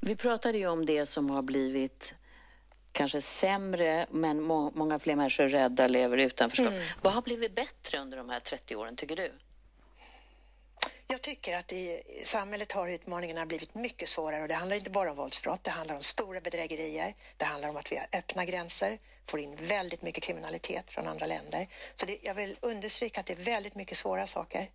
Vi pratade ju om det som har blivit kanske sämre, men må många fler människor är rädda, lever i utanförskap. Mm. Vad har blivit bättre under de här 30 åren, tycker du? Jag tycker att i samhället har utmaningarna blivit mycket svårare och det handlar inte bara om våldsbrott, det handlar om stora bedrägerier, det handlar om att vi har öppna gränser, får in väldigt mycket kriminalitet från andra länder. Så det, jag vill understryka att det är väldigt mycket svåra saker.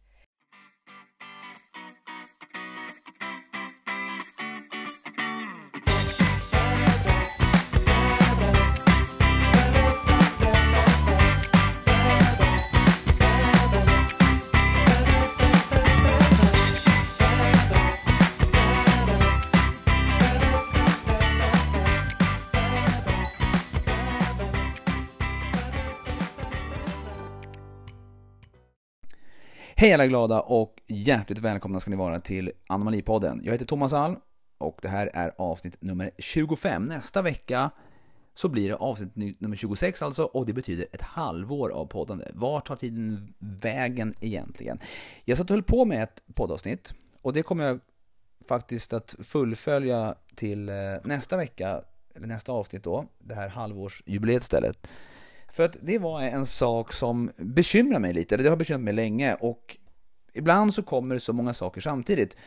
Hej alla glada och hjärtligt välkomna ska ni vara till Anomalipodden. Jag heter Thomas Alm och det här är avsnitt nummer 25. Nästa vecka så blir det avsnitt nummer 26 alltså och det betyder ett halvår av poddande. Var tar tiden vägen egentligen? Jag satt och höll på med ett poddavsnitt och det kommer jag faktiskt att fullfölja till eh, nästa vecka, eller nästa avsnitt då, det här halvårsjubileet istället. För att det var en sak som bekymrar mig lite, det har bekymrat mig länge och ibland så kommer det så många saker samtidigt.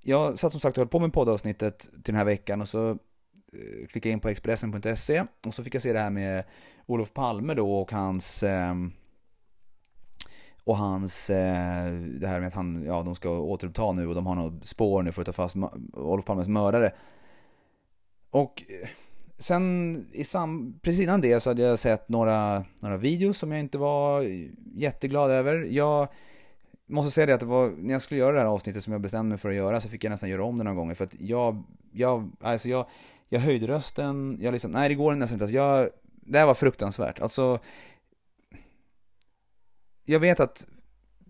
Jag satt som sagt och höll på med poddavsnittet till den här veckan och så eh, klickade jag in på Expressen.se och så fick jag se det här med Olof Palme då och hans ehm, och hans, eh, det här med att han, ja de ska återuppta nu och de har något spår nu för att ta fast Olof Palmes mördare. Och sen i sam, precis innan det så hade jag sett några, några videos som jag inte var jätteglad över. Jag måste säga det att det var, när jag skulle göra det här avsnittet som jag bestämde mig för att göra så fick jag nästan göra om det några gånger för att jag, jag, alltså jag, jag höjde rösten, jag liksom, nej det går nästan inte, alltså jag, det här var fruktansvärt. Alltså, jag vet att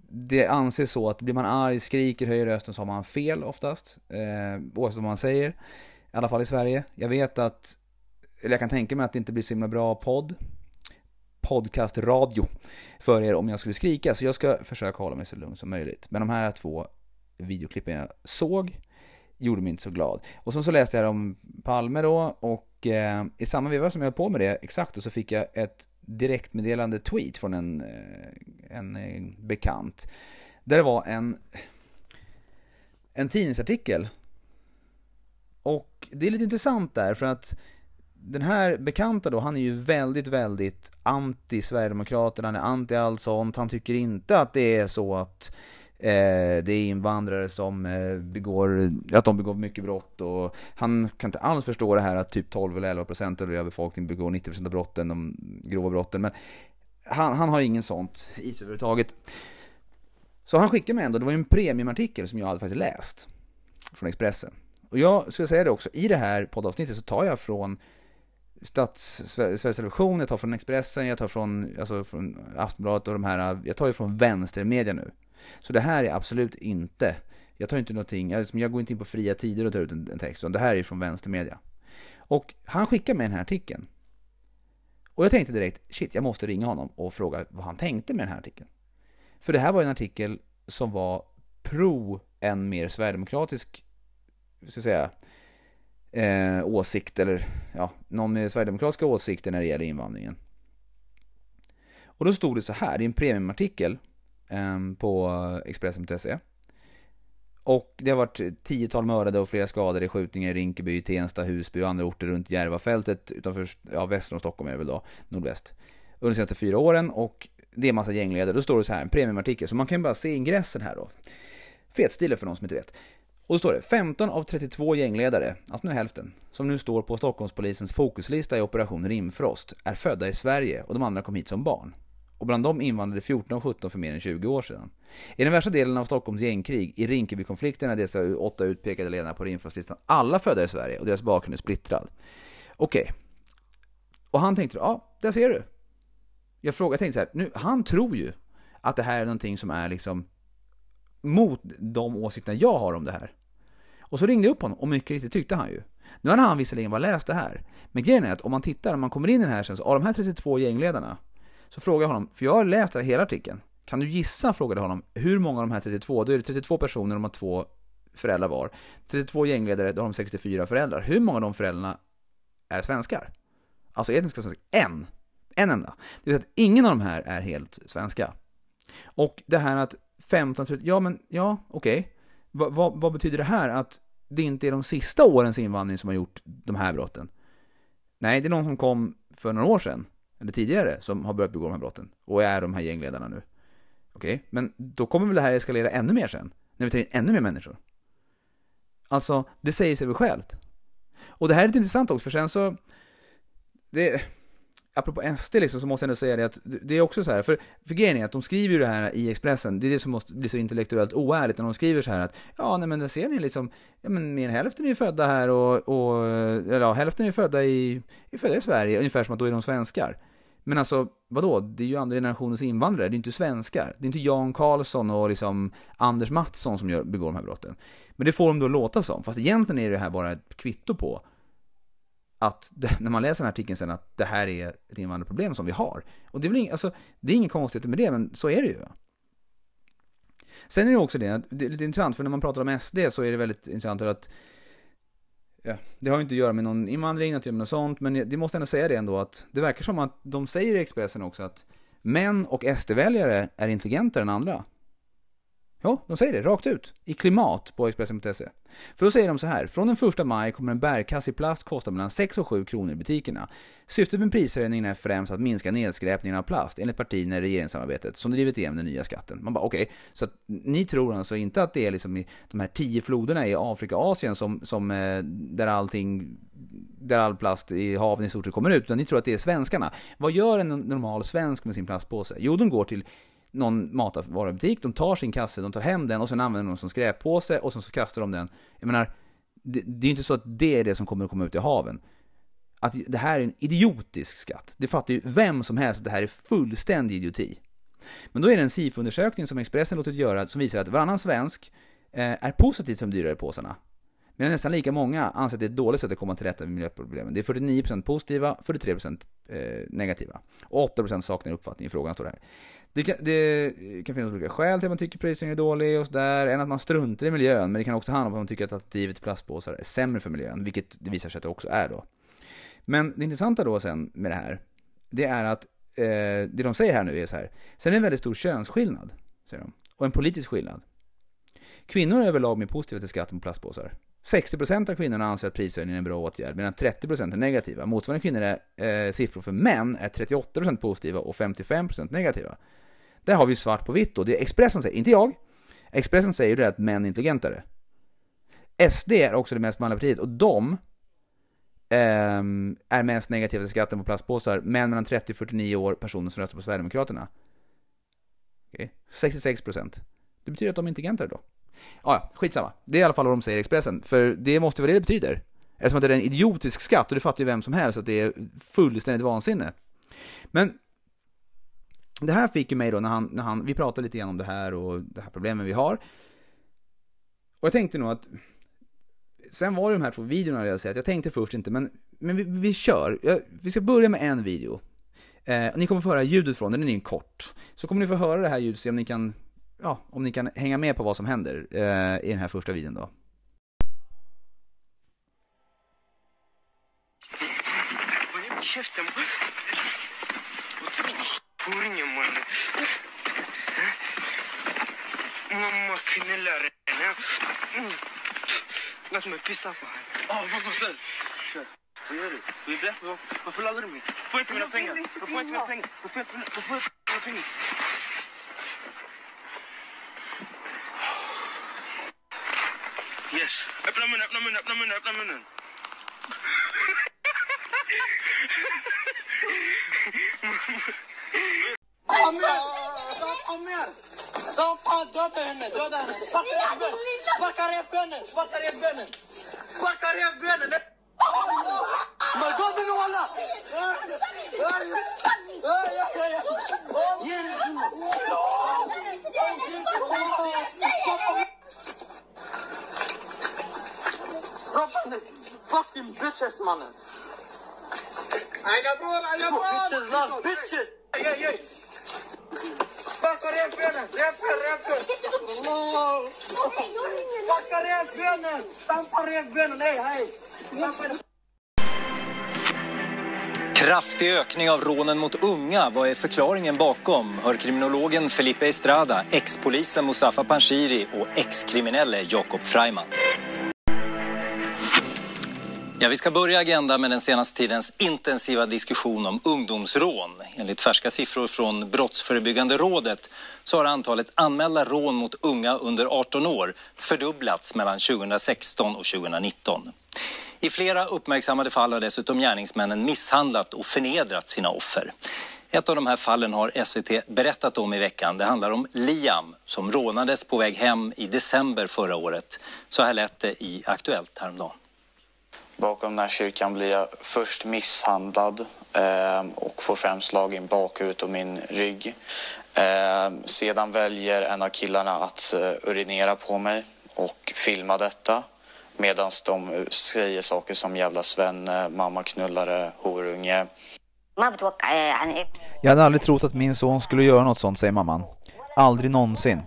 det anses så att blir man arg, skriker, höjer rösten så har man fel oftast, eh, oavsett vad man säger. I alla fall i Sverige. Jag vet att eller jag kan tänka mig att det inte blir så himla bra podd, podcastradio för er om jag skulle skrika, så jag ska försöka hålla mig så lugn som möjligt. Men de här två videoklippen jag såg gjorde mig inte så glad. Och sen så läste jag om Palme då och eh, i samma veva som jag höll på med det exakt så fick jag ett direktmeddelande tweet från en, eh, en, en bekant. Där det var en, en tidningsartikel. Och det är lite intressant där för att den här bekanta då, han är ju väldigt, väldigt anti Sverigedemokraterna, han är anti allt sånt, han tycker inte att det är så att eh, det är invandrare som eh, begår, att de begår mycket brott och han kan inte alls förstå det här att typ 12 eller 11 procent av befolkningen begår 90 procent av brotten, de grova brotten, men han, han har ingen sånt i sig överhuvudtaget. Så han skickade mig ändå, det var ju en premiumartikel som jag hade faktiskt läst från Expressen. Och jag ska säga det också, i det här poddavsnittet så tar jag från Stats, Sveriges Television, jag tar från Expressen, jag tar från, alltså från Aftonbladet och de här, jag tar ju från vänstermedia nu. Så det här är absolut inte, jag tar inte någonting, jag, liksom, jag går inte in på fria tider och tar ut en, en text, utan det här är från vänstermedia. Och han skickar mig den här artikeln. Och jag tänkte direkt, shit, jag måste ringa honom och fråga vad han tänkte med den här artikeln. För det här var en artikel som var pro en mer sverigedemokratisk, ska jag säga, eh, åsikt eller ja, någon med sverigedemokratiska åsikter när det gäller invandringen. Och då stod det så här, i en premiumartikel eh, på Expressen.se. Och det har varit tiotal mördade och flera skadade i skjutningar i Rinkeby, Tensta, Husby och andra orter runt Järvafältet utanför, ja, väster om Stockholm är det väl då, nordväst. Under de senaste fyra åren och det är massa gängledare. Då står det så här, en premiumartikel, så man kan ju bara se ingressen här då. Fetstilen för de som inte vet. Och då står det 15 av 32 gängledare, alltså nu hälften, som nu står på Stockholmspolisens fokuslista i Operation Rimfrost är födda i Sverige och de andra kom hit som barn. Och bland dem invandrade 14 och 17 för mer än 20 år sedan. I den värsta delen av Stockholms gängkrig, i Rinkebykonflikten, är dessa åtta utpekade ledarna på Rimfrostlistan alla födda i Sverige och deras bakgrund är splittrad. Okej. Okay. Och han tänkte, ja, där ser du. Jag frågade, jag tänkte så här, nu, han tror ju att det här är någonting som är liksom mot de åsikterna jag har om det här. Och så ringde jag upp honom och mycket riktigt tyckte han ju. Nu hade han visserligen bara läst det här, men grejen är att om man tittar, om man kommer in i den här sen, så av de här 32 gängledarna, så frågar jag honom, för jag har läst hela artikeln, kan du gissa, frågade honom, hur många av de här 32, då är det 32 personer, de har två föräldrar var. 32 gängledare, då har de 64 föräldrar. Hur många av de föräldrarna är svenskar? Alltså etniska svenskar. En! En enda. Det vill säga att ingen av de här är helt svenska. Och det här att 15, 30, ja men, ja, okej. Okay vad, vad betyder det här? Att det inte är de sista årens invandring som har gjort de här brotten? Nej, det är någon som kom för några år sedan, eller tidigare, som har börjat begå de här brotten. Och är de här gängledarna nu. Okej, okay. men då kommer väl det här eskalera ännu mer sen? När vi tar in ännu mer människor? Alltså, det säger sig väl självt. Och det här är lite intressant också, för sen så... Det, apropå SD liksom, så måste jag ändå säga det att det är också så här, för, för grejen är att de skriver ju det här i Expressen, det är det som måste bli så intellektuellt oärligt när de skriver så här att ja, nej men där ser ni liksom, ja men mer än hälften är ju födda här och, och eller ja, hälften är födda i, är födda i Sverige, ungefär som att då är de svenskar. Men alltså, vadå? Det är ju andra generationens invandrare, det är inte svenskar. Det är inte Jan Karlsson och liksom Anders Mattsson som gör, begår de här brotten. Men det får de då låta som, fast egentligen är det här bara ett kvitto på att det, när man läser den här artikeln sen att det här är ett invandrarproblem som vi har. Och det är väl ing, alltså, det är inget konstigt med det, men så är det ju. Sen är det också det, det är lite intressant, för när man pratar om SD så är det väldigt intressant att ja, det har ju inte att göra med någon invandring, att göra med något sånt, men det måste ändå säga det ändå att det verkar som att de säger i Expressen också att män och SD-väljare är intelligentare än andra. Ja, de säger det rakt ut. I klimat på Expressen.se. För då säger de så här. Från den 1 maj kommer en bärkasse i plast kosta mellan 6 och 7 kronor i butikerna. Syftet med prishöjningen är främst att minska nedskräpningen av plast enligt partierna i regeringssamarbetet som drivit igenom den nya skatten. Man bara okej, okay, så att ni tror alltså inte att det är liksom i de här tio floderna i Afrika och Asien som, som eh, där allting där all plast i haven i stort sett kommer ut, utan ni tror att det är svenskarna. Vad gör en normal svensk med sin plastpåse? Jo, de går till någon matvarubutik, de tar sin kasse, de tar hem den och sen använder de som skräppåse och sen så kastar de den. Jag menar, det, det är ju inte så att det är det som kommer att komma ut i haven. Att det här är en idiotisk skatt. Det fattar ju vem som helst att det här är fullständig idioti. Men då är det en SIFO-undersökning som Expressen låtit göra som visar att varannan svensk eh, är positiv till de dyrare påsarna. Medan nästan lika många anser att det är ett dåligt sätt att komma till rätta med miljöproblemen. Det är 49% positiva, 43% eh, negativa. Och 8% saknar uppfattning i frågan, står det här. Det kan, det kan finnas olika skäl till att man tycker pricing är dålig och sådär, än att man struntar i miljön, men det kan också handla om att man tycker att alternativet till plastpåsar är sämre för miljön, vilket det visar sig att det också är då. Men det intressanta då sen med det här, det är att eh, det de säger här nu är så här, sen är det en väldigt stor könsskillnad, säger de, och en politisk skillnad. Kvinnor är överlag mer positiva till skatten på plastpåsar. 60% av kvinnorna anser att prishöjningen är en bra åtgärd, medan 30% är negativa. Motsvarande kvinnor är, eh, siffror för män är 38% positiva och 55% negativa. Där har vi svart på vitt då. Det Expressen säger, inte jag. Expressen säger det att män är intelligentare. SD är också det mest manliga partiet och de eh, är mest negativa till skatten på plastpåsar. Män mellan 30 och 49 år, personer som röstar på Sverigedemokraterna. Okay. 66 procent. Det betyder att de är intelligentare då. Ah, ja, skitsamma. Det är i alla fall vad de säger i Expressen. För det måste vara det det betyder. Eftersom att det är en idiotisk skatt och det fattar ju vem som helst att det är fullständigt vansinne. Men det här fick ju mig då när han, när han, vi pratade lite grann om det här och det här problemen vi har. Och jag tänkte nog att, sen var det de här två videorna jag sett, jag tänkte först inte, men, men vi, vi kör. Jag, vi ska börja med en video. Eh, ni kommer få höra ljudet från den, den är kort. Så kommer ni få höra det här ljudet, se om ni kan, ja, om ni kan hänga med på vad som händer eh, i den här första videon då. Käften! Horungen mannen. Mamma knullar henne. Mm. Låt mig pissa på henne. Åh, oh, mamma snäll. Vad gör du? Vill du Varför lagar du mig? Du får inte mina pengar. Du får inte mina pengar. Du får inte mina pengar. Yes. Öppna munnen, öppna munnen, öppna munnen, öppna munnen. Kom Döda henne! Döda henne! Sparka revbenen! Sparka revbenen! Sparka revbenen! Men nåla! Ge henne Fucking bitches mannen! Aina bror, aina bror! Bitches, bitches! Ej, ej, ej! Backa revbenen! Stampa revbenen! Hej, hej! Kraftig ökning av rånen mot unga. Vad är förklaringen bakom? Hör kriminologen Felipe Estrada, ex-polisen Mustafa Panshiri och ex-kriminelle Jakob Freiman. Ja, vi ska börja Agenda med den senaste tidens intensiva diskussion om ungdomsrån. Enligt färska siffror från Brottsförebyggande rådet så har antalet anmälda rån mot unga under 18 år fördubblats mellan 2016 och 2019. I flera uppmärksammade fall har dessutom gärningsmännen misshandlat och förnedrat sina offer. Ett av de här fallen har SVT berättat om i veckan. Det handlar om Liam som rånades på väg hem i december förra året. Så här lät det i Aktuellt häromdagen. Bakom den här kyrkan blir jag först misshandlad eh, och får främst slag i bakhuvudet och min rygg. Eh, sedan väljer en av killarna att eh, urinera på mig och filma detta medan de eh, säger saker som jävla svenne, mamma knullare, horunge. Jag hade aldrig trott att min son skulle göra något sånt, säger mamman. Aldrig någonsin.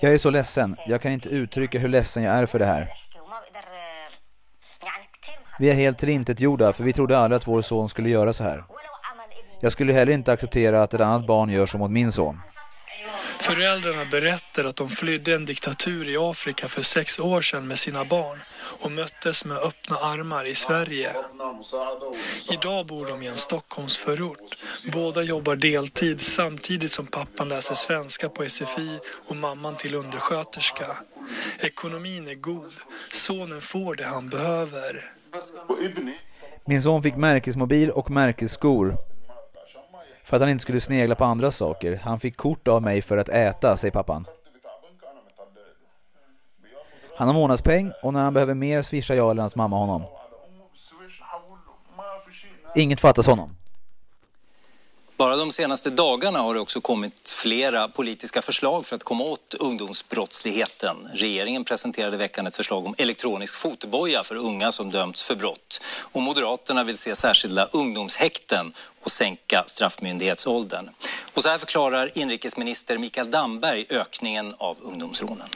Jag är så ledsen. Jag kan inte uttrycka hur ledsen jag är för det här. Vi är helt tillintetgjorda för vi trodde aldrig att vår son skulle göra så här. Jag skulle heller inte acceptera att ett annat barn gör så mot min son. Föräldrarna berättar att de flydde en diktatur i Afrika för sex år sedan med sina barn och möttes med öppna armar i Sverige. Idag bor de i en Stockholmsförort. Båda jobbar deltid samtidigt som pappan läser svenska på SFI och mamman till undersköterska. Ekonomin är god. Sonen får det han behöver. Min son fick märkesmobil och märkesskor för att han inte skulle snegla på andra saker. Han fick kort av mig för att äta, säger pappan. Han har månadspeng och när han behöver mer swishar jag eller hans mamma honom. Inget fattas honom. Bara de senaste dagarna har det också kommit flera politiska förslag för att komma åt ungdomsbrottsligheten. Regeringen presenterade veckan ett förslag om elektronisk fotboja för unga som dömts för brott. Och Moderaterna vill se särskilda ungdomshäkten och sänka straffmyndighetsåldern. Och så här förklarar inrikesminister Mikael Damberg ökningen av ungdomsrånen.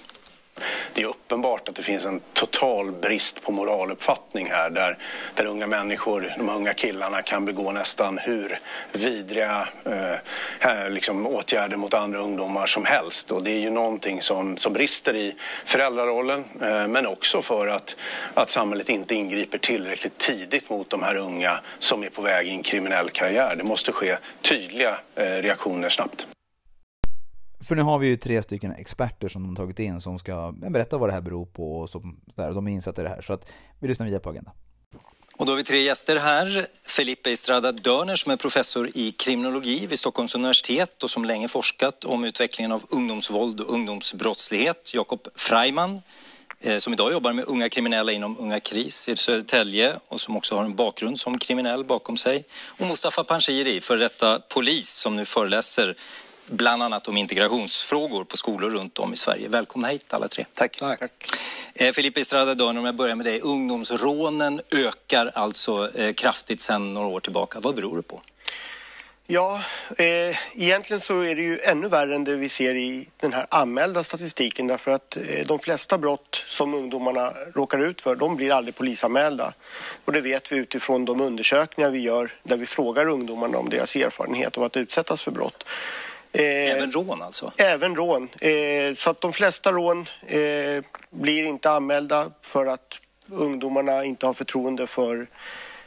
Det är uppenbart att det finns en total brist på moraluppfattning här där, där unga människor, de unga killarna kan begå nästan hur vidriga eh, liksom åtgärder mot andra ungdomar som helst. Och det är ju någonting som, som brister i föräldrarollen eh, men också för att, att samhället inte ingriper tillräckligt tidigt mot de här unga som är på väg i en kriminell karriär. Det måste ske tydliga eh, reaktioner snabbt. För nu har vi ju tre stycken experter som de har tagit in som ska berätta vad det här beror på och så där. De är insatta i det här. Så att vi lyssnar vidare på Agenda. Och då har vi tre gäster här. Felipe Estrada Dörner som är professor i kriminologi vid Stockholms universitet och som länge forskat om utvecklingen av ungdomsvåld och ungdomsbrottslighet. Jakob Freiman eh, som idag jobbar med unga kriminella inom Unga Kris i Södertälje och som också har en bakgrund som kriminell bakom sig. Och Mustafa Panshiri, för detta polis som nu föreläser bland annat om integrationsfrågor på skolor runt om i Sverige. Välkomna hit alla tre. Tack. Tack. Eh, Filippe Estrada Dörner, om jag börjar med dig. Ungdomsrånen ökar alltså eh, kraftigt sedan några år tillbaka. Vad beror det på? Ja, eh, egentligen så är det ju ännu värre än det vi ser i den här anmälda statistiken därför att eh, de flesta brott som ungdomarna råkar ut för, de blir aldrig polisanmälda. Och det vet vi utifrån de undersökningar vi gör där vi frågar ungdomarna om deras erfarenhet av att utsättas för brott. Eh, även rån alltså? Även rån. Eh, så att de flesta rån eh, blir inte anmälda för att ungdomarna inte har förtroende för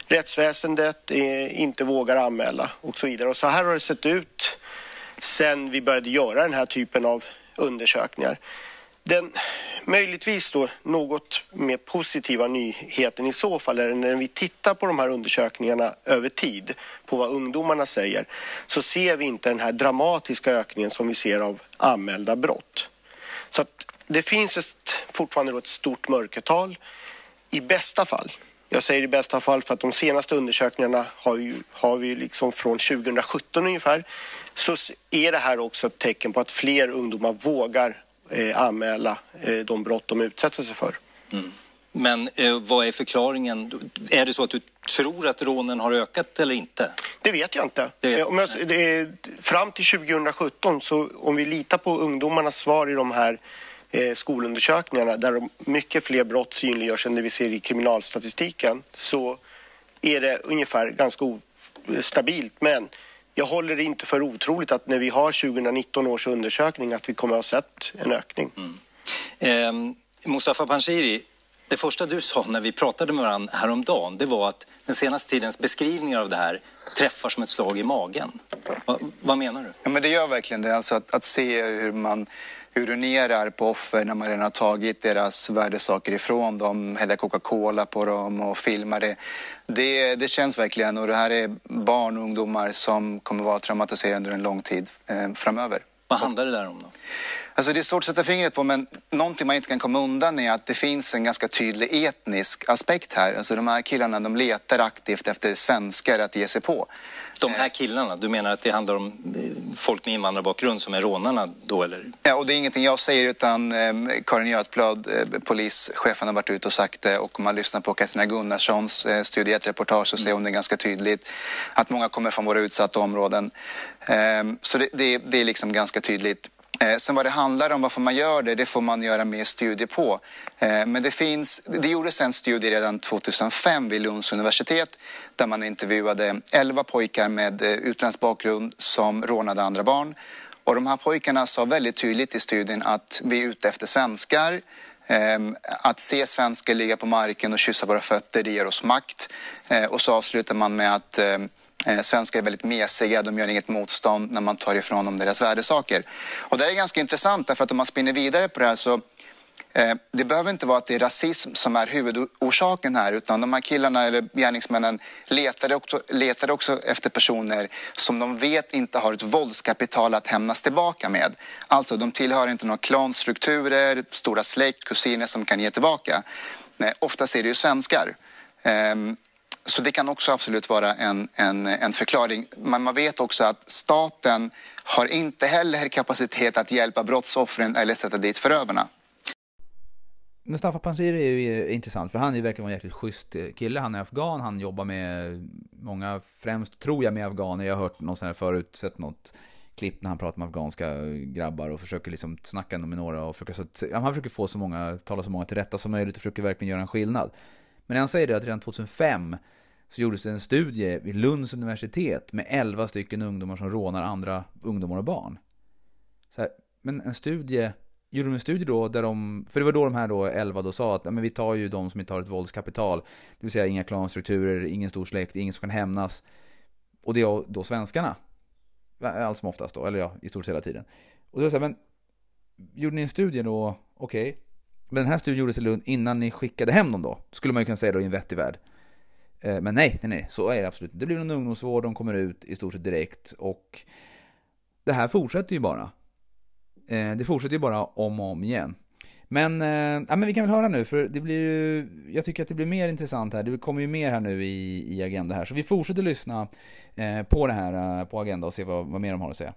rättsväsendet, inte vågar anmäla och så vidare. Och så här har det sett ut sen vi började göra den här typen av undersökningar. Den möjligtvis då något mer positiva nyheten i så fall är när vi tittar på de här undersökningarna över tid på vad ungdomarna säger så ser vi inte den här dramatiska ökningen som vi ser av anmälda brott. Så att det finns ett, fortfarande ett stort mörkertal. I bästa fall jag säger i bästa fall för att de senaste undersökningarna har, vi, har vi liksom från 2017 ungefär. Så är det här också ett tecken på att fler ungdomar vågar eh, anmäla eh, de brott de utsätter sig för. Mm. Men eh, vad är förklaringen? Är det så att du tror att rånen har ökat eller inte? Det vet jag inte. Vet- Eh, Om jag, det fram till 2017, så om vi litar på ungdomarnas svar i de här eh, skolundersökningarna där de, mycket fler brott synliggörs än det vi ser i kriminalstatistiken så är det ungefär ganska stabilt. Men jag håller det inte för otroligt att när vi har 2019 års undersökning att vi kommer att ha sett en ökning. Eh, Mustafa Panshiri, det första du sa när vi pratade med varandra häromdagen det var att den senaste tidens beskrivningar av det här träffar som ett slag i magen. Va, vad menar du? Ja, men det gör verkligen det. Alltså att, att se hur man urinerar på offer när man redan har tagit deras värdesaker ifrån dem, häller Coca-Cola på dem och filmar det. det. Det känns verkligen och det här är barn och ungdomar som kommer vara traumatiserade under en lång tid eh, framöver. Vad handlar det där om då? Alltså det är svårt att sätta fingret på men någonting man inte kan komma undan är att det finns en ganska tydlig etnisk aspekt här. Alltså de här killarna de letar aktivt efter svenskar att ge sig på. De här killarna, du menar att det handlar om eh, folk med invandrarbakgrund som är rånarna då eller? Ja, och det är ingenting jag säger utan eh, Karin Götblad, eh, polischefen har varit ute och sagt det och om man lyssnar på Katarina Gunnarssons eh, studie, ett reportage så säger hon det ganska tydligt att många kommer från våra utsatta områden. Eh, så det, det, det är liksom ganska tydligt. Eh, sen vad det handlar om, varför man gör det, det får man göra mer studier på. Eh, men det finns, det gjordes en studie redan 2005 vid Lunds universitet där man intervjuade 11 pojkar med eh, utländsk bakgrund som rånade andra barn. Och de här pojkarna sa väldigt tydligt i studien att vi är ute efter svenskar. Ehm, att se svenskar ligga på marken och kyssa våra fötter, det ger oss makt. Eh, och så avslutar man med att ehm, eh, svenskar är väldigt mesiga, de gör inget motstånd när man tar ifrån dem deras värdesaker. Och det är ganska intressant därför att om man spinner vidare på det här så Eh, Det behöver inte vara att det är rasism som är huvudorsaken här utan de här killarna eller gärningsmännen letade också, letade också efter personer som de vet inte har ett våldskapital att hämnas tillbaka med. Alltså de tillhör inte några klanstrukturer, stora släkt, kusiner som kan ge tillbaka. Nej, oftast är det ju svenskar. Ehm, så det kan också absolut vara en, en, en förklaring. Men man vet också att staten har inte heller kapacitet att hjälpa brottsoffren eller sätta dit förövarna. Mustafa Panshir är ju intressant för han verkar vara en jäkligt schysst kille. Han är afghan, han jobbar med många, främst tror jag med afghaner. Jag har hört någon sån här förut, sett något klipp när han pratar med afghanska grabbar och försöker liksom snacka med några och försöker, så att, han försöker få så många, tala så många till rätta som möjligt och försöker verkligen göra en skillnad. Men han säger det att redan 2005 så gjordes det en studie vid Lunds universitet med 11 stycken ungdomar som rånar andra ungdomar och barn. Så här, men en studie, gjorde de en studie då där de, för det var då de här då 11 då sa att ja, men vi tar ju de som inte har ett våldskapital, det vill säga inga klanstrukturer, ingen stor släkt, ingen som kan hämnas. Och det är då svenskarna. Allt som oftast då, eller ja, i stort sett hela tiden. Och då var det så här, men gjorde ni en studie då, okej. Men den här studien gjordes i Lund innan ni skickade hem dem då, skulle man ju kunna säga då i en vettig värld. Eh, men nej, nej, nej, så är det absolut Det blir en ungdomsvård, de kommer ut i stort sett direkt och det här fortsätter ju bara. Eh, det fortsätter ju bara om och om igen. Men, eh, ja, men vi kan väl höra nu för det blir ju, jag tycker att det blir mer intressant här. Det kommer ju mer här nu i, i Agenda här. Så vi fortsätter lyssna på det här på Agenda och se vad, vad mer de har att säga.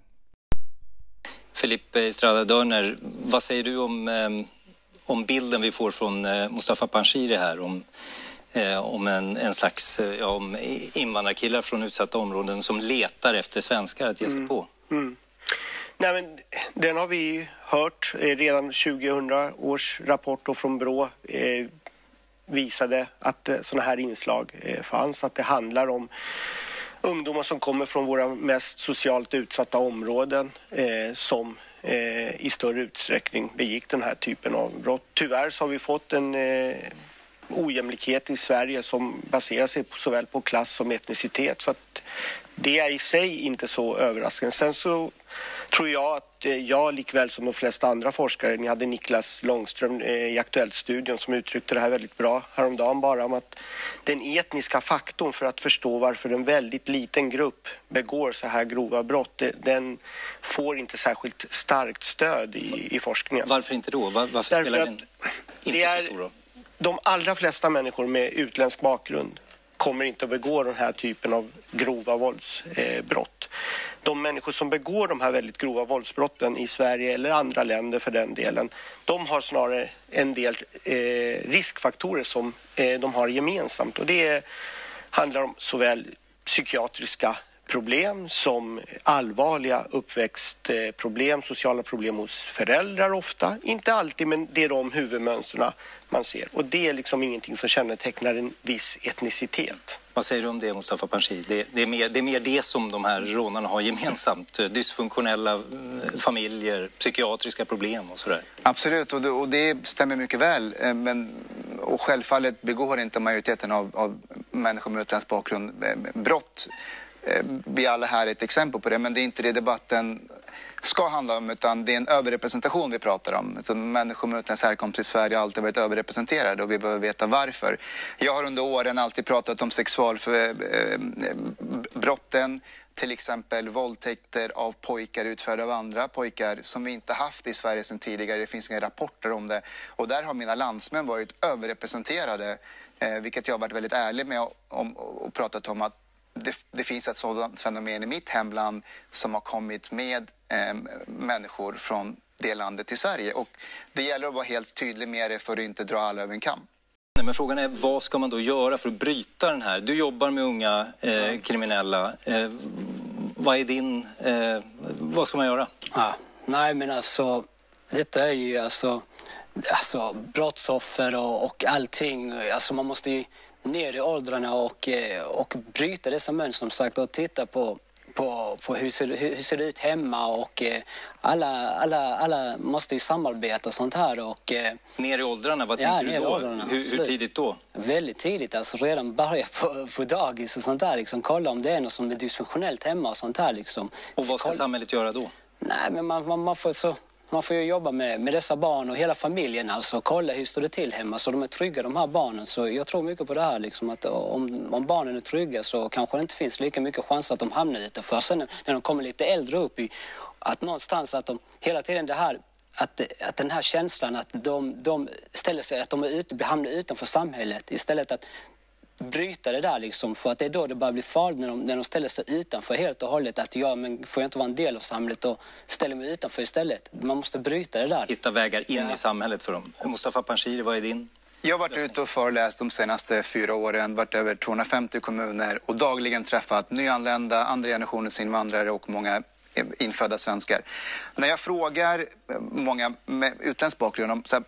Felipe Estrada Dörner, vad säger du om, om bilden vi får från Mustafa Panshiri här? Om, om en, en slags eh, ja, om invandrarkillar från utsatta områden som letar efter svenskar att ge sig på. Mm. Nej, men den har vi hört eh, redan 2000 års rapport från Brå eh, visade att eh, sådana här inslag eh, fanns. Att det handlar om ungdomar som kommer från våra mest socialt utsatta områden eh, som eh, i större utsträckning begick den här typen av brott. Tyvärr så har vi fått en eh, ojämlikhet i Sverige som baserar sig på, såväl på klass som etnicitet. Så att det är i sig inte så överraskande. Sen så tror jag att eh, jag likväl som de flesta andra forskare, ni hade Niklas Långström eh, i Aktuellt-studion som uttryckte det här väldigt bra häromdagen bara om att den etniska faktorn för att förstå varför en väldigt liten grupp begår så här grova brott, den får inte särskilt starkt stöd i, i forskningen. Varför inte då? Var, varför Därför spelar den det inte så stor roll? De allra flesta människor med utländsk bakgrund kommer inte att begå den här typen av grova våldsbrott. de människor som begår de här väldigt grova våldsbrotten i Sverige eller andra länder för den delen, de har snarare en del eh, riskfaktorer som eh, de har gemensamt och det handlar om såväl psykiatriska problem som allvarliga uppväxtproblem, sociala problem hos föräldrar ofta. Inte alltid, men det är de huvudmönstren man ser. Och det är liksom ingenting som kännetecknar en viss etnicitet. Vad säger du om det, Mustafa Panshir? Det, det, är mer, det är mer det som de här rånarna har gemensamt. Dysfunktionella eh, familjer, psykiatriska problem och sådär. Absolut, och det, och det stämmer mycket väl. Eh, men, och självfallet begår inte majoriteten av, av människor med utländsk bakgrund eh, brott. Vi alla här är ett exempel på det, men det är inte det debatten ska handla om utan det är en överrepresentation vi pratar om. Så människor med utländsk härkomst i Sverige har alltid varit överrepresenterade och vi behöver veta varför. Jag har under åren alltid pratat om sexualbrotten, eh, eh, till exempel våldtäkter av pojkar utförda av andra pojkar som vi inte haft i Sverige sedan tidigare. Det finns inga rapporter om det. Och där har mina landsmän varit överrepresenterade, eh, vilket jag har varit väldigt ärlig med om, och pratat om att det, det, finns ett sådant fenomen i mitt hemland som har kommit med eh, människor från det landet till Sverige. Och det gäller att vara helt tydlig med det för att inte dra alla över en kam. Men frågan är vad ska man då göra för att bryta den här? Du jobbar med unga eh, kriminella. Eh, vad är din... Eh, vad ska man göra? Ah, nej, men alltså detta är ju alltså, alltså brottsoffer och, och allting. Alltså man måste ju ner i åldrarna och, eh, och bryta dessa mönster som sagt och titta på på, på hur, ser, hur, ser det ut hemma och eh, alla, alla, alla måste ju samarbeta och sånt här. Och, eh, ner i åldrarna, vad ja, du då? Åldrarna, hur, hur, tidigt då? Väldigt tidigt, alltså redan börja på, på dagis och sånt där. Liksom, kolla om det är något som är dysfunktionellt hemma och sånt här. Liksom. Och vad ska kolla... samhället göra då? Nej, men man, man, man får så man får ju jobba med, med dessa barn och hela familjen. Alltså kolla hur står det till hemma så de är trygga de här barnen. Så jag tror mycket på det här liksom att om, om barnen är trygga så kanske det inte finns lika mycket chans att de hamnar utanför. Sen när de kommer lite äldre upp i, att någonstans att de hela tiden det här att, att den här känslan att de, de ställer sig, att de är ute, hamnar utanför samhället istället att bryta det där liksom. För att det är då det börjar bli farligt när de, när de ställer sig utanför helt och hållet. Att ja, men får jag inte vara en del av samhället och ställer mig utanför istället. Man måste bryta det där. Hitta vägar in ja. i samhället för dem. Mustafa Panshiri, vad är din? Jag har varit ute och föreläst de senaste fyra åren, varit över 250 kommuner och dagligen träffat nyanlända, andra generationens invandrare och många infödda svenskar. När jag frågar många med utländsk bakgrund om så här,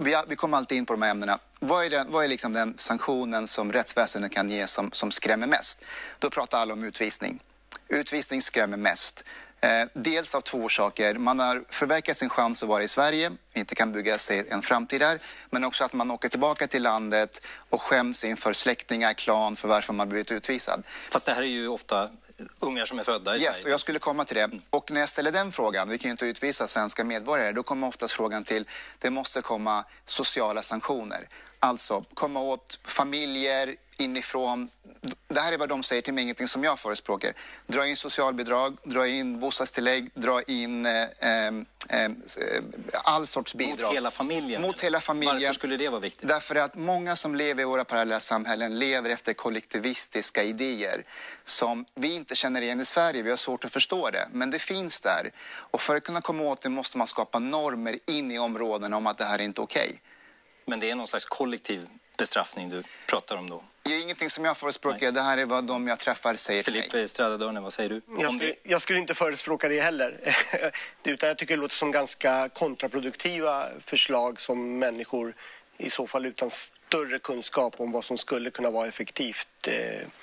vi, vi kommer alltid in på de här ämnena. Vad är, den, vad är liksom den sanktionen som rättsväsendet kan ge som, som skrämmer mest? Då pratar alla om utvisning. Utvisning skrämmer mest. Eh, dels av två orsaker. Man har förverkat sin chans att vara i Sverige, inte kan bygga sig en framtid där. Men också att man åker tillbaka till landet och skäms inför släktingar, klan för varför man blivit utvisad. Fast det här är ju ofta ungar som är födda i yes, Sverige. Och jag skulle komma till det. Och när jag ställer den frågan, vi kan ju inte utvisa svenska medborgare, då kommer oftast frågan till, det måste komma sociala sanktioner. Alltså komma åt familjer inifrån. Det här är vad de säger till mig, ingenting som jag förespråkar. Dra in socialbidrag, dra in bostadstillägg, dra in eh, eh, eh all sorts bidrag. Mot hela familjen? Mot hela familjen. Varför skulle det vara viktigt? Därför att många som lever i våra parallella samhällen lever efter kollektivistiska idéer som vi inte känner igen i Sverige. Vi har svårt att förstå det, men det finns där. Och för att kunna komma åt det måste man skapa normer in i områdena om att det här är inte okej. Okay. Men det är någon slags kollektiv bestraffning du pratar om då? Det är ingenting som jag förespråkar. Det här är vad de jag träffar säger till mig. Filippe Stradadörne, vad säger du? Jag skulle, jag skulle, inte förespråka det heller. Utan jag tycker det låter som ganska kontraproduktiva förslag som människor i så fall utan större kunskap om vad som skulle kunna vara effektivt eh,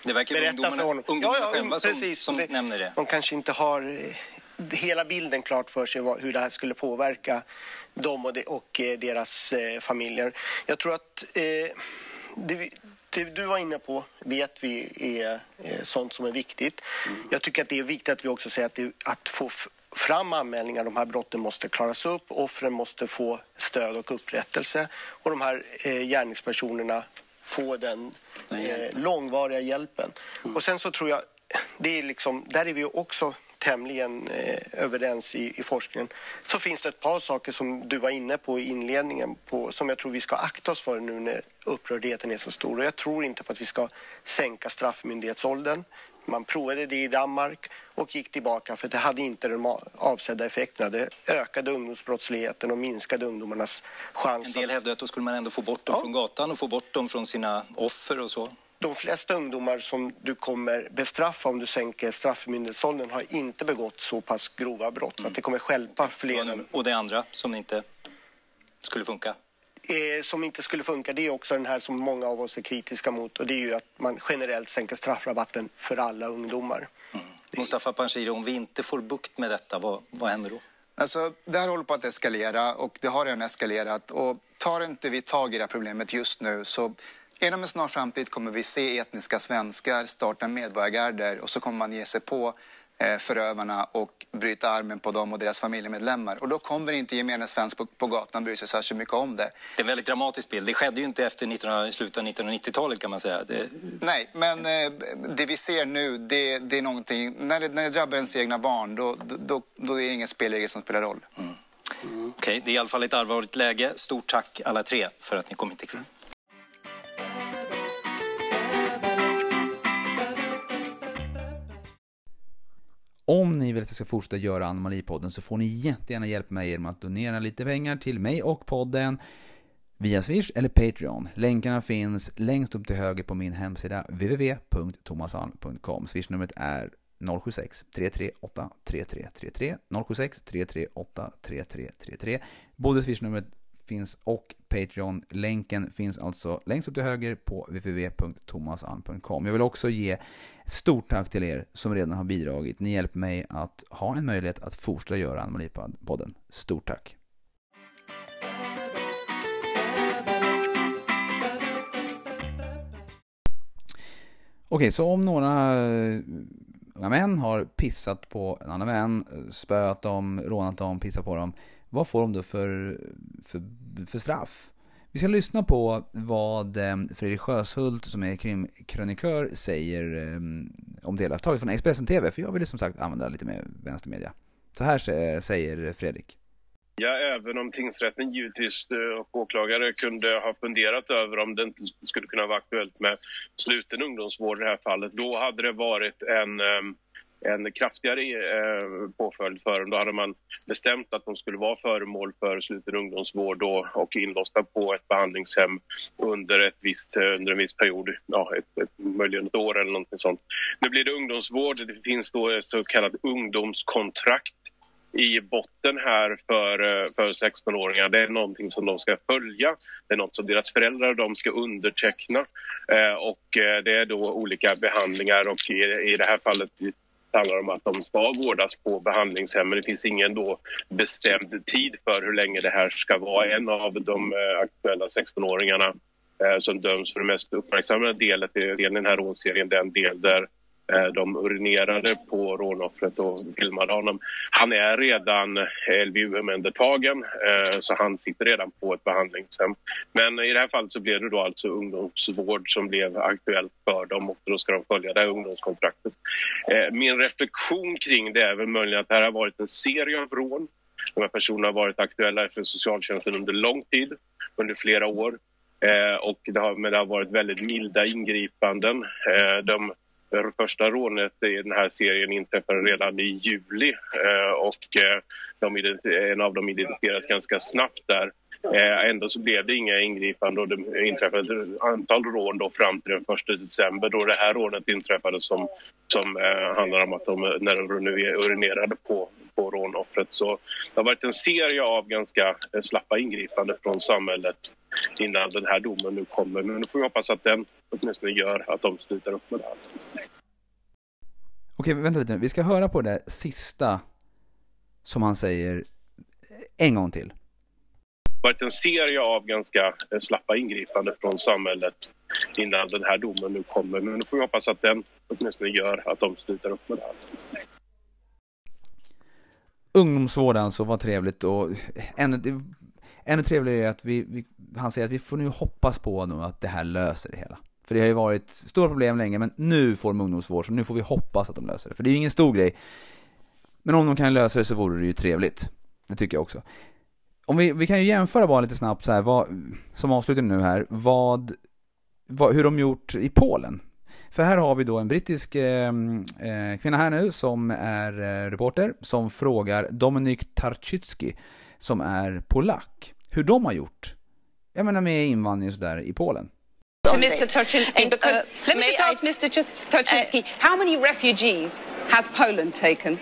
Det verkar vara ungdomarna, ungdomarna ja, ja, själva som, precis, som det, nämner det. De kanske inte har eh, hela bilden klart för sig vad, hur det här skulle påverka dem och, de, och eh, deras eh, familjer. Jag tror att eh, det, det, du var inne på vet vi är eh, sånt som är viktigt. Mm. Jag tycker att det är viktigt att vi också säger att, det, att få fram anmälningar. De här brotten måste klaras upp, offren måste få stöd och upprättelse och de här eh, gärningspersonerna få den eh, långvariga hjälpen. Mm. Och sen så tror jag, det är liksom, där är vi också tämligen eh, överens i, i forskningen. Så finns det ett par saker som du var inne på i inledningen på, som jag tror vi ska akta oss för nu när upprördheten är så stor. Och jag tror inte på att vi ska sänka straffmyndighetsåldern. Man provade det i Danmark och gick tillbaka för det hade inte de avsedda effekterna. Det ökade ungdomsbrottsligheten och minskade ungdomarnas chans. En del hävdar att då skulle man ändå få bort dem ja. från gatan och få bort dem från sina offer och så. De flesta ungdomar som du kommer bestraffa om du sänker straffmyndighetsåldern har inte begått så pass grova brott mm. så att det kommer skälpa fler. Och det andra som inte skulle funka? eh, som inte skulle funka det är också den här som många av oss är kritiska mot och det är ju att man generellt sänker straffrabatten för alla ungdomar. Mm. Mustafa Panshiri, om vi inte får bukt med detta, vad, vad händer då? Alltså, det här håller på att eskalera och det har redan eskalerat och tar inte vi tag i det här problemet just nu så inom en snar framtid kommer vi se etniska svenskar starta medborgargarder och så kommer man ge sig på Eh, förövarna och bryta armen på dem och deras familjemedlemmar. Och då kommer inte gemene svensk på, på gatan bry sig särskilt mycket om det. Det är en väldigt dramatisk bild. Det skedde ju inte efter 19, slutet av 1990-talet kan man säga. Det... Nej, men eh, det vi ser nu, det, det, är någonting... När det, när det drabbar ens egna barn, då, då, då är det ingen spelregel som spelar roll. Mm. Mm. Okej, okay, det är i alla fall ett allvarligt läge. Stort tack alla tre för att ni kom hit ikväll. Om ni vill att jag ska fortsätta göra Anomalipodden så får ni jättegärna hjälpa mig genom att donera lite pengar till mig och podden via Swish eller Patreon. Länkarna finns längst upp till höger på min hemsida www.tomasalm.com. Swishnumret är 076 338 3333 076 338 3333 Både swishnumret finns och Patreon-länken finns alltså längst upp till höger på www.tomasalm.com. Jag vill också ge stort tack till er som redan har bidragit. Ni hjälper mig att ha en möjlighet att fortsätta göra Anomalipodden. Stort tack! Okej, så om några eh, unga män har pissat på en annan vän, spöat dem, rånat dem, pissat på dem vad får de då för, för, för straff? Vi ska lyssna på vad eh, Fredrik Sjöshult som är krimkrönikör säger eh, om om hela. taget från Expressen TV, för jag vill som sagt använda lite mer vänstermedia. Så här säger Fredrik. Ja, även om tingsrätten givetvis eh, och åklagare kunde ha funderat över om det inte skulle kunna vara aktuellt med sluten ungdomsvård i det här fallet. Då hade det varit en en kraftigare eh, påföljd för dem. Då hade man bestämt att de skulle vara föremål för sluten ungdomsvård och inlåsta på ett behandlingshem under, ett visst, eh, under en viss period, ja, ett, ett, möjligen ett år eller något sånt. Nu blir det ungdomsvård, det finns då ett så kallat ungdomskontrakt i botten här för, eh, för 16-åringar. Det är någonting som de ska följa. Det är något som deras föräldrar de ska underteckna. Eh, och eh, det är då olika behandlingar och i, i det här fallet handlar om att de ska vårdas på behandlingshem men det finns ingen då bestämd tid för hur länge det här ska vara. En av de eh, aktuella 16-åringarna eh, som döms för det mest uppmärksammade delen i den här rånserien, den del där Eh, de urinerade på rånoffret och filmade honom. Han är redan eh, LVU-omhändertagen eh, så han sitter redan på ett behandlingshem. Men i det här fallet så blev det då alltså ungdomsvård som blev aktuellt för dem och då ska de följa det här ungdomskontraktet. Min reflektion kring det är väl möjligen att det här har varit en serie av rån. De här personerna har varit aktuella för socialtjänsten under lång tid, under flera år. och det har, men det har varit väldigt milda ingripanden. de det första rånet i den här serien inträffade redan i juli eh, och eh, de, en av dem identifierades ganska snabbt där. Eh, ändå så blev det inga ingripanden och det inträffade ett antal rån då fram till den 1 december då det här rånet inträffade som, som eh, handlar om att de, när de urinerade på, på rånoffret. Så det har varit en serie av ganska slappa ingripanden från samhället innan den här domen nu kommer. Men nu får vi hoppas att den åtminstone gör att de slutar upp med det här. Okej, vänta lite nu. Vi ska höra på det sista som han säger en gång till. Det har varit en serie av ganska eh, slappa ingripanden från samhället innan den här domen nu kommer. Men nu får vi hoppas att den åtminstone gör att de slutar upp med det här. Ungdomsvård alltså, vad trevligt och ännu, ännu trevligare är att vi, vi, han säger att vi får nu hoppas på nu att det här löser det hela. För det har ju varit stora problem länge, men nu får de ungdomsvård, så nu får vi hoppas att de löser det. För det är ju ingen stor grej. Men om de kan lösa det så vore det ju trevligt. Det tycker jag också. Om vi, vi kan ju jämföra bara lite snabbt så här, vad, som avslutning nu här, vad, vad, hur de gjort i Polen. För här har vi då en brittisk eh, eh, kvinna här nu som är eh, reporter som frågar Dominik Tarczycki som är polack hur de har gjort. Jag menar med invandring sådär i Polen. To Mr. Tarczynski, because uh, let me just ask I, Mr. Tarczynski, uh, how many refugees has Poland taken?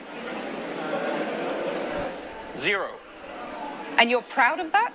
Zero. And you're proud of that?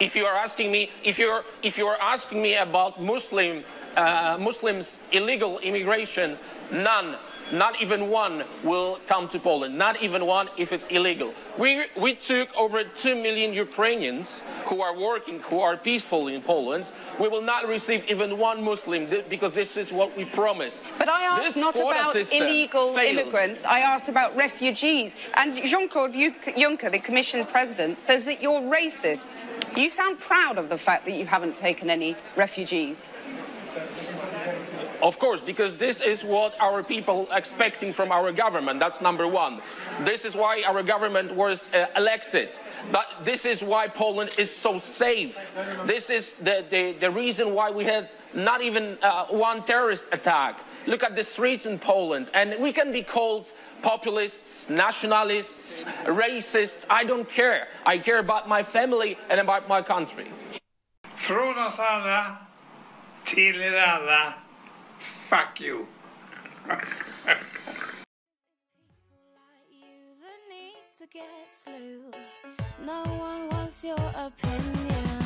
If you are asking me, if you're if you are asking me about Muslim uh, Muslims illegal immigration, none not even one will come to Poland, not even one if it's illegal. We, we took over 2 million Ukrainians who are working, who are peaceful in Poland. We will not receive even one Muslim because this is what we promised. But I asked this not about illegal failed. immigrants, I asked about refugees. And Jean-Claude Juncker, the Commission President, says that you're racist. You sound proud of the fact that you haven't taken any refugees. Of course, because this is what our people expecting from our government. That's number one. This is why our government was uh, elected. But this is why Poland is so safe. This is the, the, the reason why we had not even uh, one terrorist attack. Look at the streets in Poland, and we can be called populists, nationalists, racists. I don't care. I care about my family and about my country. Från oss alla till er alla Fuck you. No one wants your opinion.